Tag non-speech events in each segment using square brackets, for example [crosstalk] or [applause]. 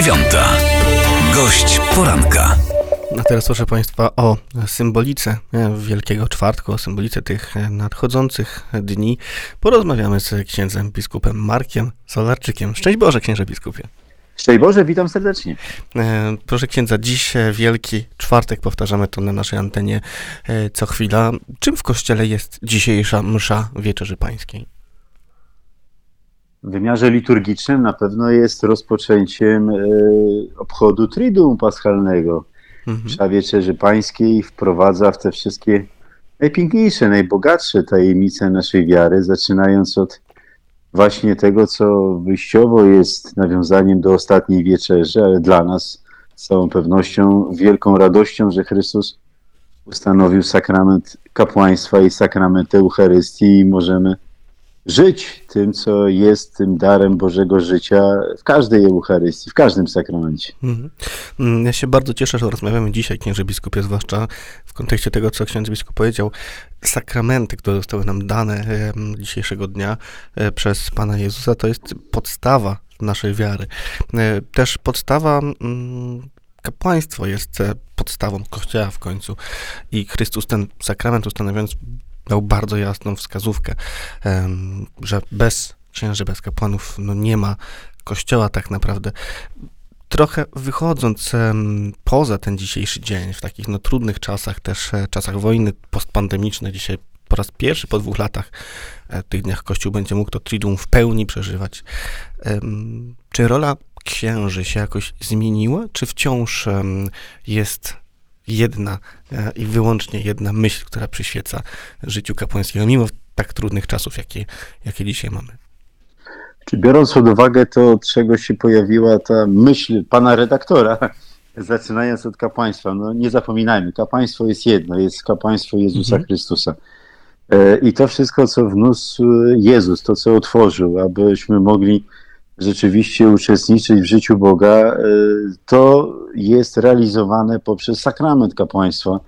dziewiąta. Gość poranka. A teraz proszę Państwa o symbolice e, Wielkiego Czwartku, o symbolice tych e, nadchodzących dni. Porozmawiamy z księdzem biskupem Markiem Solarczykiem. Szczęść Boże, księże biskupie. Szczęść Boże, witam serdecznie. E, proszę księdza, dziś Wielki Czwartek, powtarzamy to na naszej antenie co chwila. Czym w kościele jest dzisiejsza msza Wieczerzy Pańskiej? W wymiarze liturgicznym na pewno jest rozpoczęciem e, obchodu Triduum Paschalnego. Mhm. Msza Wieczerzy Pańskiej wprowadza w te wszystkie najpiękniejsze, najbogatsze tajemnice naszej wiary, zaczynając od właśnie tego, co wyjściowo jest nawiązaniem do ostatniej wieczerzy, ale dla nas z całą pewnością wielką radością, że Chrystus ustanowił sakrament kapłaństwa i sakrament Eucharystii i możemy żyć tym, co jest tym darem Bożego życia w każdej Eucharystii, w każdym sakramencie. Mhm. Mm, ja się bardzo cieszę, że rozmawiamy dzisiaj, księże biskupie, zwłaszcza w kontekście tego, co ksiądz biskup powiedział. Sakramenty, które zostały nam dane dzisiejszego dnia e, przez Pana Jezusa, to jest podstawa naszej wiary. E, też podstawa mm, kapłaństwo jest e, podstawą Kościoła w końcu i Chrystus ten sakrament ustanawiając dał bardzo jasną wskazówkę, że bez księży, bez kapłanów no nie ma kościoła tak naprawdę. Trochę wychodząc poza ten dzisiejszy dzień, w takich no, trudnych czasach, też e, czasach wojny postpandemicznej, dzisiaj po raz pierwszy po dwóch latach e, tych dniach Kościół będzie mógł to triduum w pełni przeżywać. Czy rola księży się jakoś zmieniła, czy wciąż jest jedna e, i wyłącznie jedna myśl, która przyświeca życiu kapłańskiego, mimo tak trudnych czasów, jakie, jakie dzisiaj mamy. Czy biorąc pod uwagę to, od czego się pojawiła ta myśl pana redaktora, [laughs] zaczynając od kapłaństwa, no nie zapominajmy, kapłaństwo jest jedno, jest kapłaństwo Jezusa mhm. Chrystusa. E, I to wszystko, co wniósł Jezus, to, co otworzył, abyśmy mogli rzeczywiście uczestniczyć w życiu Boga, e, to jest realizowane poprzez sakrament kapłaństwa.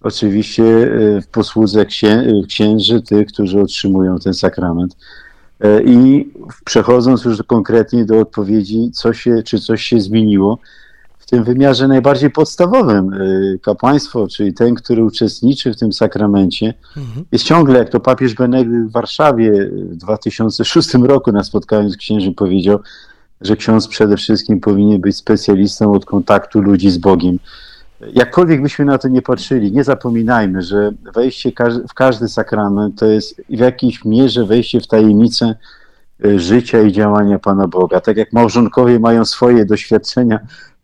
Oczywiście e, w posłudze księży, tych, którzy otrzymują ten sakrament. E, I przechodząc już konkretnie do odpowiedzi, co się, czy coś się zmieniło, tym wymiarze najbardziej podstawowym. Y, kapłaństwo, czyli ten, który uczestniczy w tym sakramencie, mhm. jest ciągle, jak to papież Benedykt w Warszawie w 2006 roku na spotkaniu z księżem powiedział, że ksiądz przede wszystkim powinien być specjalistą od kontaktu ludzi z Bogiem. Jakkolwiek byśmy na to nie patrzyli, nie zapominajmy, że wejście w każdy sakrament to jest w jakiejś mierze wejście w tajemnicę y, życia i działania Pana Boga. Tak jak małżonkowie mają swoje doświadczenia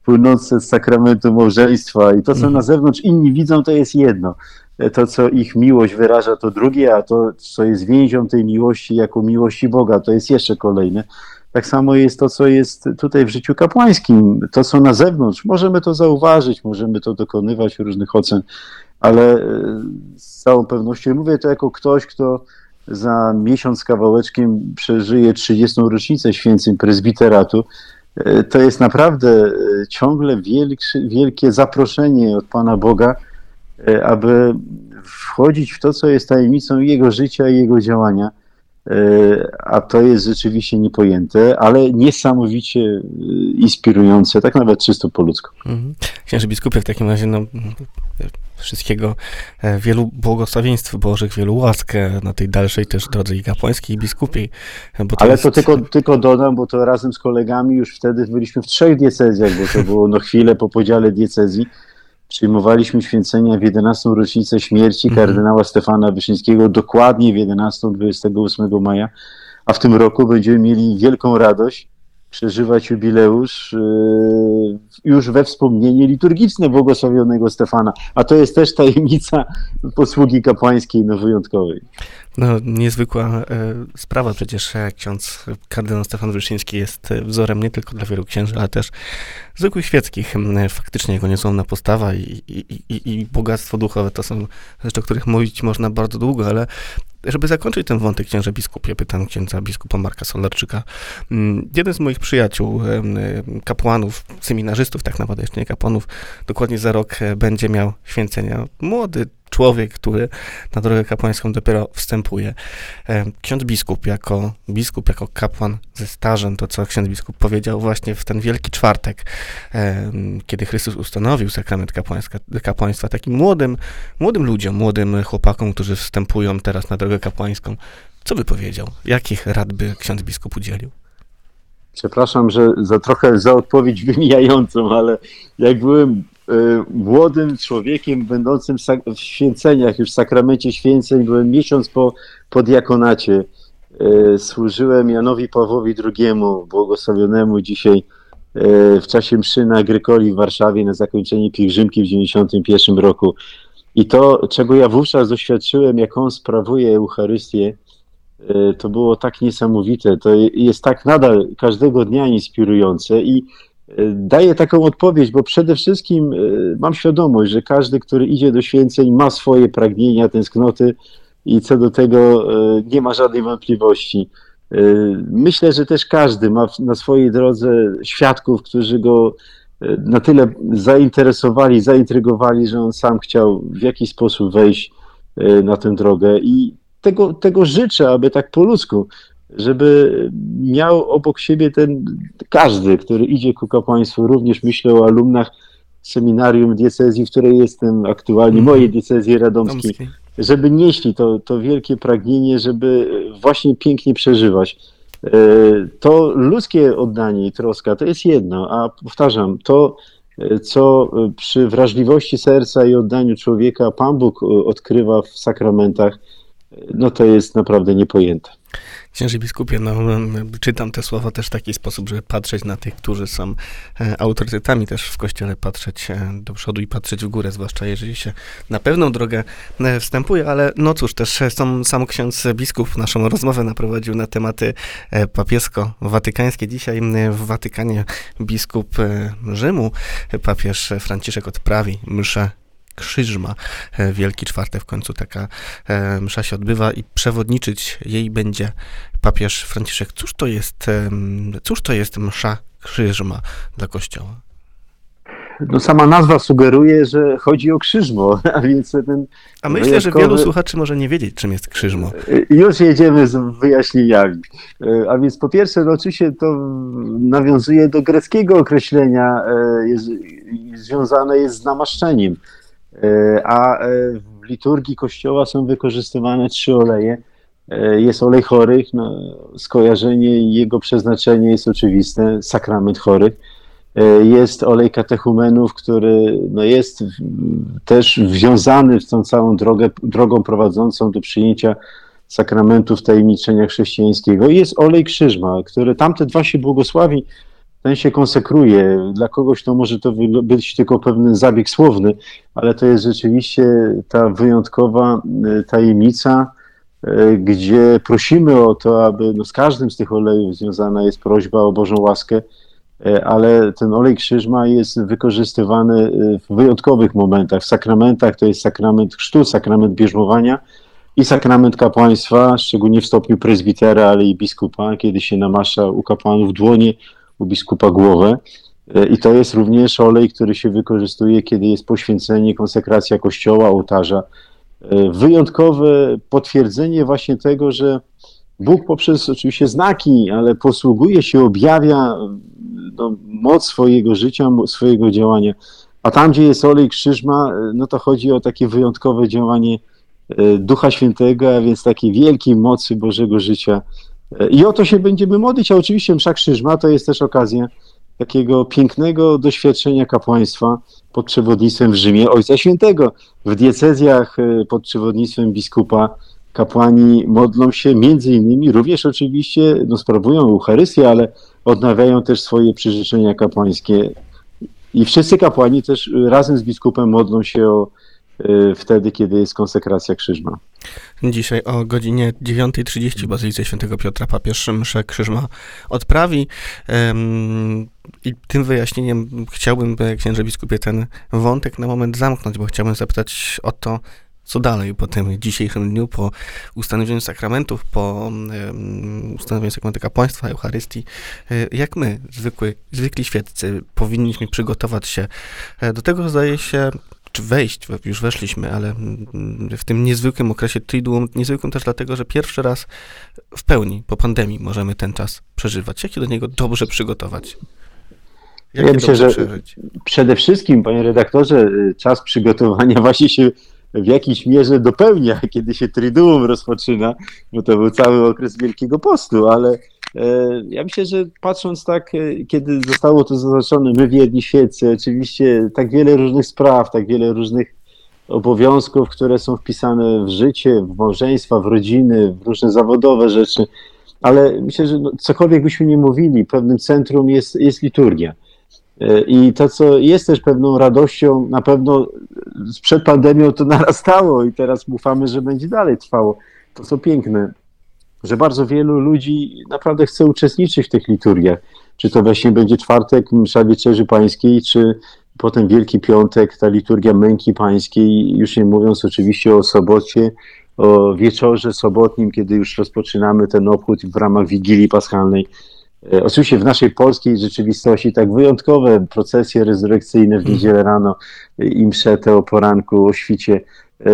płynące z sakramentu małżeństwa i to, co na zewnątrz inni widzą, to jest jedno. To, co ich miłość wyraża, to drugie, a to, co jest więzią tej miłości jako miłości Boga, to jest jeszcze kolejne. Tak samo jest to, co jest tutaj w życiu kapłańskim, to, co na zewnątrz. Możemy to zauważyć, możemy to dokonywać różnych ocen, ale e, z całą pewnością mówię to jako ktoś, kto za miesiąc kawałeczkiem przeżyje 30. rocznicę święceń prezbiteratu to jest naprawdę e, ciągle wielkie zaproszenie od Pana Boga, e, aby wchodzić w to, co jest tajemnicą Jego życia i Jego działania. A to jest rzeczywiście niepojęte, ale niesamowicie inspirujące, tak nawet czysto po ludzku. Mhm. Księży biskupie, w takim razie no, wszystkiego, e, wielu błogosławieństw Bożych, wielu łask e, na tej dalszej też drodze i kapłańskiej, i biskupiej. E, to Ale jest... to tylko, tylko dodam, bo to razem z kolegami już wtedy byliśmy w trzech diecezjach, bo to było no chwilę po podziale diecezji. Przyjmowaliśmy święcenia w 11. rocznicę śmierci -hmm. kardynała Stefana Wyszyńskiego, dokładnie w 11, 28 maja, a w tym roku będziemy mieli wielką radość, przeżywać jubileusz yy, już we wspomnienie liturgiczne błogosławionego Stefana, a to jest też tajemnica posługi kapłańskiej no wyjątkowej. No, niezwykła e, sprawa przecież ksiądz kardynał Stefan Wyszyński jest wzorem nie tylko dla wielu księży, ale też zwykłych świeckich. Faktycznie jego niezłomna postawa i, i, i, i bogactwo duchowe to są rzeczy, o których mówić można bardzo długo, ale żeby zakończyć ten wątek księże biskupie, pytam księdza biskupa Marka Solarczyka. Mm, jeden z moich przyjaciół, kapłanów, seminarzystów, tak naprawdę jeszcze nie kapłanów, dokładnie za rok będzie miał święcenia. Młody człowiek, który na drogę kapłańską dopiero wstępuje. Ksiądz biskup, jako biskup, jako kapłan ze stażem, to co ksiądz biskup powiedział właśnie w ten Wielki Czwartek, kiedy Chrystus ustanowił sakrament kapłaństwa takim młodym, młodym ludziom, młodym chłopakom, którzy wstępują teraz na drogę kapłańską, co by powiedział? Jakich rad by ksiądz biskup udzielił? Przepraszam, że za trochę za odpowiedź wymijającą, ale jak byłem młodym człowiekiem będącym w święceniach, już w sakramencie święceń, byłem miesiąc po, po diakonacie. Y, służyłem Janowi Pawłowi II, błogosławionemu dzisiaj y, w czasie mszy na Grykoli w Warszawie na zakończenie pielgrzymki w 1991 roku. I to, czego ja wówczas doświadczyłem, jak on sprawuje Eucharystię, to było tak niesamowite. To jest tak nadal każdego dnia inspirujące i daję taką odpowiedź, bo przede wszystkim e, mam świadomość, że każdy, który idzie do święceń, ma swoje pragnienia, tęsknoty i co do tego nie ma żadnej wątpliwości. Myślę, że też każdy ma na swojej drodze świadków, którzy go na tyle zainteresowali, zaintrygowali, że on sam chciał w jakiś sposób wejść na tę drogę i tego, tego życzę, aby tak po ludzku, żeby miał obok siebie ten każdy, który idzie ku kapłaństwu, również myślę o alumnach seminarium diecezji, w której jestem aktualnie, mm. mojej diecezji radomskiej, żeby nieśli to, to wielkie pragnienie, żeby właśnie pięknie przeżywać. E, to ludzkie oddanie i troska to jest jedno, a powtarzam, to co przy wrażliwości serca i oddaniu człowieka Pan Bóg odkrywa w sakramentach, no to jest naprawdę niepojęte. Księży biskupie, no, czytam te słowa też w taki sposób, żeby patrzeć na tych, którzy są e, autorytetami też w kościele, patrzeć e, do przodu i patrzeć w górę, zwłaszcza jeżeli się na pewną drogę e, wstępuje, ale no cóż, też są, sam ksiądz biskup naszą rozmowę naprowadził na tematy papiesko-watykańskie. Dzisiaj w Watykanie biskup Rzymu, papież Franciszek odprawi mszę Krzyżma. E, Wielki Czwartek w końcu taka e, msza się odbywa i przewodniczyć jej będzie papież Franciszek. Cóż to jest, cóż to jest msza Krzyżma dla Kościoła? No sama nazwa sugeruje, że chodzi o krzyżmo, a więc ten A myślę, wyjątkowy... że wielu słuchaczy może nie wiedzieć, czym jest krzyżmo. E, już jedziemy z wyjaśnieniami. A więc po pierwsze, no oczywiście to nawiązuje do greckiego określenia, jest, związane jest z namaszczeniem. E, a e, w liturgii kościoła są wykorzystywane trzy oleje. E, jest olej chorych, no, skojarzenie i jego przeznaczenie jest oczywiste, sakrament chorych. Jest olej katechumenów, który no, jest też związany w tą całą drogę, drogą prowadzącą do przyjęcia sakramentów tajemniczenia chrześcijańskiego. Jest olej krzyżma, który tamte dwa się błogosławi ten się konsekruje. Dla kogoś to może to być tylko pewien zabieg słowny, ale to jest rzeczywiście ta wyjątkowa e, tajemnica, e, gdzie prosimy o to, aby no z każdym z tych olejów związana jest prośba o Bożą łaskę, e, ale ten olej krzyżma jest wykorzystywany w wyjątkowych momentach. W sakramentach to jest sakrament chrztu, sakrament bierzmowania i sakrament kapłaństwa, szczególnie w stopniu prezbitera, ale i biskupa, kiedy się namasza u kapłanów dłonie u biskupa głowę. E, I to jest również olej, który się wykorzystuje, kiedy jest poświęcenie, konsekracja kościoła, ołtarza. E, wyjątkowe potwierdzenie właśnie tego, że Bóg poprzez oczywiście znaki, ale posługuje się, objawia no, moc swojego życia, swojego działania. A tam, gdzie jest olej krzyżma, e, no to chodzi o takie wyjątkowe działanie Ducha Świętego, a więc takiej wielkiej mocy Bożego życia i o to się będziemy modlić, a oczywiście msza krzyżma to jest też okazja takiego pięknego doświadczenia kapłaństwa pod przewodnictwem w Rzymie Ojca Świętego. W diecezjach e, pod przewodnictwem biskupa kapłani modlą się między innymi, również oczywiście no, sprawują Eucharystię, ale odnawiają też swoje przyrzeczenia kapłańskie. I wszyscy kapłani też razem z biskupem modlą się o Y, wtedy, kiedy jest konsekracja krzyżma. Dzisiaj o godzinie 9.30 w Bazylice Świętego Piotra papież mszę krzyżma odprawi. I tym wyjaśnieniem chciałbym, księże biskupie, ten wątek na moment zamknąć, bo chciałbym zapytać o to, co dalej po tym dzisiejszym dniu, po ustanowieniu sakramentów, po um, ustanowieniu sakramentu kapłaństwa, Eucharystii, e, jak my, zwykły, zwykli świeccy, powinniśmy przygotować się e, do tego, zdaje się, czy wejść, już weszliśmy, ale w tym niezwykłym okresie Triduum, niezwykłym też dlatego, że pierwszy raz w pełni po pandemii możemy ten czas przeżywać. Jak się do niego dobrze przygotować? Jak ja myślę, że przeżyć? przede wszystkim, panie redaktorze, czas przygotowania [laughs] właśnie się w jakiejś mierze dopełnia, kiedy się Triduum rozpoczyna, bo to był cały okres Wielkiego Postu, ale ja myślę, że patrząc tak, e, kiedy zostało to zaznaczone, my wierni świeccy, oczywiście tak wiele różnych spraw, tak wiele różnych obowiązków, które są wpisane w życie, w małżeństwa, w rodziny, w różne zawodowe rzeczy, ale myślę, że no, cokolwiek byśmy nie mówili, pewnym centrum jest, jest liturgia. E, I to, co jest też pewną radością, na pewno przed pandemią to narastało i teraz ufamy, że będzie dalej trwało. To co piękne, że bardzo wielu ludzi naprawdę chce uczestniczyć w tych liturgiach. Czy to właśnie będzie czwartek, msza wieczerzy pańskiej, czy potem Wielki Piątek, ta liturgia męki pańskiej, już nie mówiąc oczywiście o sobocie, o wieczorze sobotnim, kiedy już rozpoczynamy ten obchód w ramach Wigilii Paschalnej. E, oczywiście w naszej polskiej rzeczywistości tak wyjątkowe procesje rezurekcyjne w niedzielę rano i msze te o poranku, o świcie. E,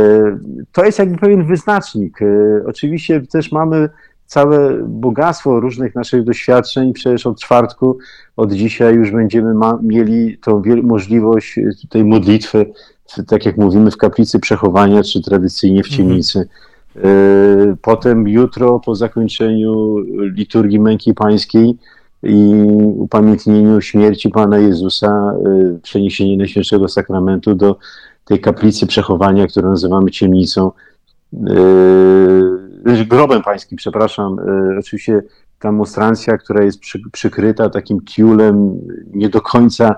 to jest jakby pewien wyznacznik. E, oczywiście też mamy całe bogactwo różnych naszych doświadczeń. Przecież od czwartku, od dzisiaj już będziemy mieli tą możliwość tej modlitwy, tak jak mówimy, w kaplicy przechowania, czy tradycyjnie w mhm. ciemnicy. E, potem jutro po zakończeniu liturgii męki pańskiej i upamiętnieniu śmierci Pana Jezusa, e, przeniesienie Najświętszego Sakramentu do tej kaplicy przechowania, którą nazywamy ciemnicą, e, grobem pańskim, przepraszam, oczywiście ta monstrancja, która jest przy, przykryta takim tiulem, nie do końca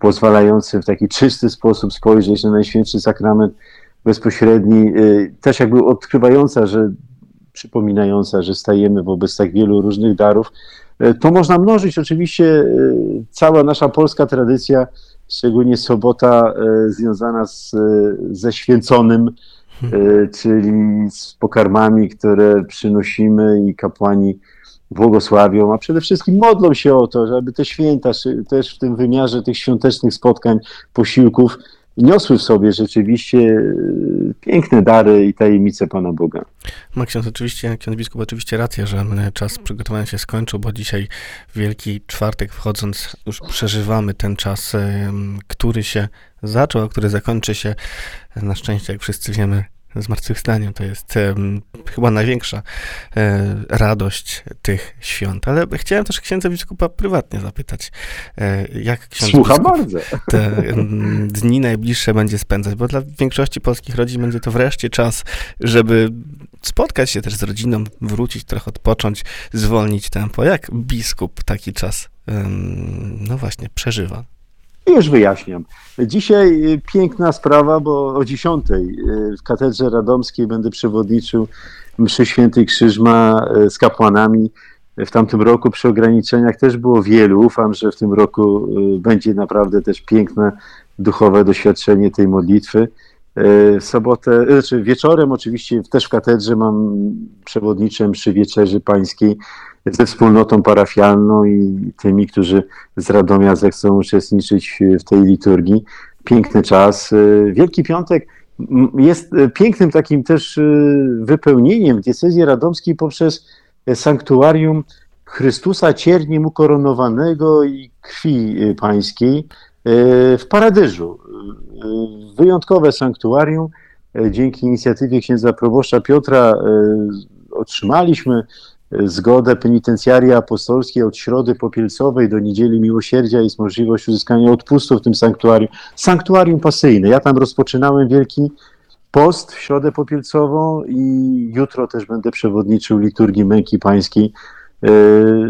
pozwalającym w taki czysty sposób spojrzeć na Najświętszy Sakrament, bezpośredni, y, też jakby odkrywająca, że przypominająca, że stajemy wobec tak wielu różnych darów. Y, to można mnożyć. Oczywiście y, cała nasza polska tradycja, szczególnie sobota związana z, ze święconym, czyli z pokarmami, które przynosimy i kapłani błogosławią, a przede wszystkim modlą się o to, żeby te święta, też w tym wymiarze tych świątecznych spotkań, posiłków, niosły w sobie rzeczywiście e, piękne dary i tajemnice Pana Boga. Maksiądz, oczywiście, ksiądz biskup, oczywiście racja, że czas przygotowania się skończył, bo dzisiaj Wielki Czwartek wchodząc już przeżywamy ten czas, który się zaczął, a który zakończy się na szczęście, jak wszyscy wiemy, zmartwychwstaniem. To jest um, chyba największa e, radość tych świąt. Ale chciałem też księdza biskupa prywatnie zapytać, e, jak ksiądz Słucham bardzo. te dni najbliższe będzie spędzać, bo dla większości polskich rodzin będzie to wreszcie czas, żeby spotkać się też z rodziną, wrócić, trochę odpocząć, zwolnić tempo. Jak biskup taki czas, no właśnie, przeżywa? Już wyjaśniam. Dzisiaj y, piękna sprawa, bo o 10 y, w katedrze radomskiej będę przewodniczył mszy świętej Krzyżma y, z kapłanami. W tamtym roku przy ograniczeniach też było wielu. Ufam, że w tym roku będzie naprawdę też piękne duchowe doświadczenie tej modlitwy. W sobotę, znaczy wieczorem oczywiście też w katedrze mam przewodniczę mszy wieczerzy pańskiej ze wspólnotą parafialną i tymi, którzy z Radomia zechcą uczestniczyć w tej liturgii. Piękny czas. Wielki Piątek jest pięknym takim też wypełnieniem diecezji radomskiej poprzez sanktuarium Chrystusa ciernie mu koronowanego i krwi pańskiej w Paradyżu. Wyjątkowe sanktuarium. Dzięki inicjatywie księdza proboszcza Piotra otrzymaliśmy zgodę penitencjarii apostolskiej od środy popielcowej do niedzieli miłosierdzia jest możliwość uzyskania odpustu w tym sanktuarium. Sanktuarium pasyjne. Ja tam rozpoczynałem wielki post w środę popielcową i jutro też będę przewodniczył liturgii męki pańskiej. E,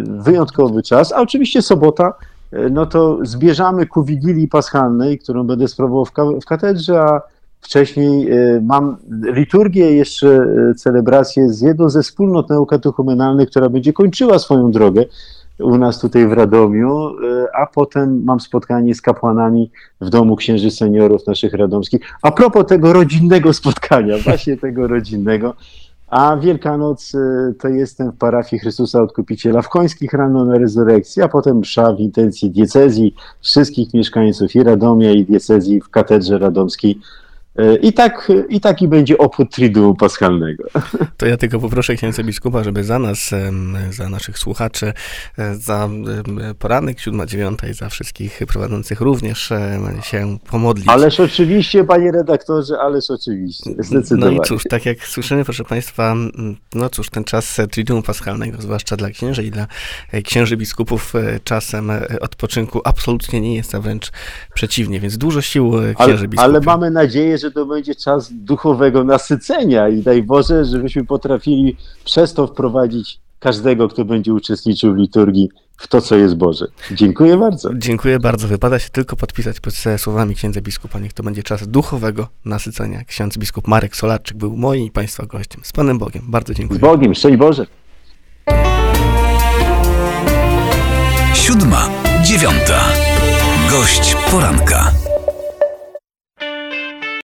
wyjątkowy czas, a oczywiście sobota, e, no to zbierzamy ku Wigilii Paschalnej, którą będę sprawował w katedrze, a Wcześniej e, mam liturgię, jeszcze e, celebrację z jedną ze wspólnot neukatechumenalnych, która będzie kończyła swoją drogę u nas tutaj w Radomiu, e, a potem mam spotkanie z kapłanami w domu księży seniorów naszych radomskich. A propos tego rodzinnego spotkania, [laughs] właśnie tego rodzinnego, A Wielkanoc y, to jestem w parafii Chrystusa Odkupiciela w Końskich rano na rezurekcji, a potem msza w intencji diecezji wszystkich mieszkańców i Radomia i diecezji w katedrze radomskiej I tak, I taki będzie obchód Triduum Paschalnego. To ja tylko poproszę księdza biskupa, żeby za nas, za naszych słuchaczy, e, za poranek 7-9 i za wszystkich prowadzących również się pomodlić. Ależ oczywiście, panie redaktorze, ależ oczywiście, zdecydowanie. No i cóż, tak jak słyszymy, proszę państwa, no cóż, ten czas Triduum Paschalnego, zwłaszcza dla księży i dla e, księży biskupów, czasem odpoczynku absolutnie nie jest, a wręcz przeciwnie, więc dużo sił księży biskupów. Ale mamy nadzieję, że to będzie czas duchowego nasycenia i daj Boże, żebyśmy potrafili przez to wprowadzić każdego, kto będzie uczestniczył w liturgii, w to, co jest Boże. Dziękuję bardzo. Dziękuję bardzo. Wypada się tylko podpisać pod słowami księdza biskupa. Niech to będzie czas duchowego nasycenia. Ksiądz biskup Marek Solarczyk był moim i Państwa gościem. Z Panem Bogiem. Bardzo dziękuję. Z Bogiem. Szczęść Boże. Siódma, dziewiąta. Gość poranka.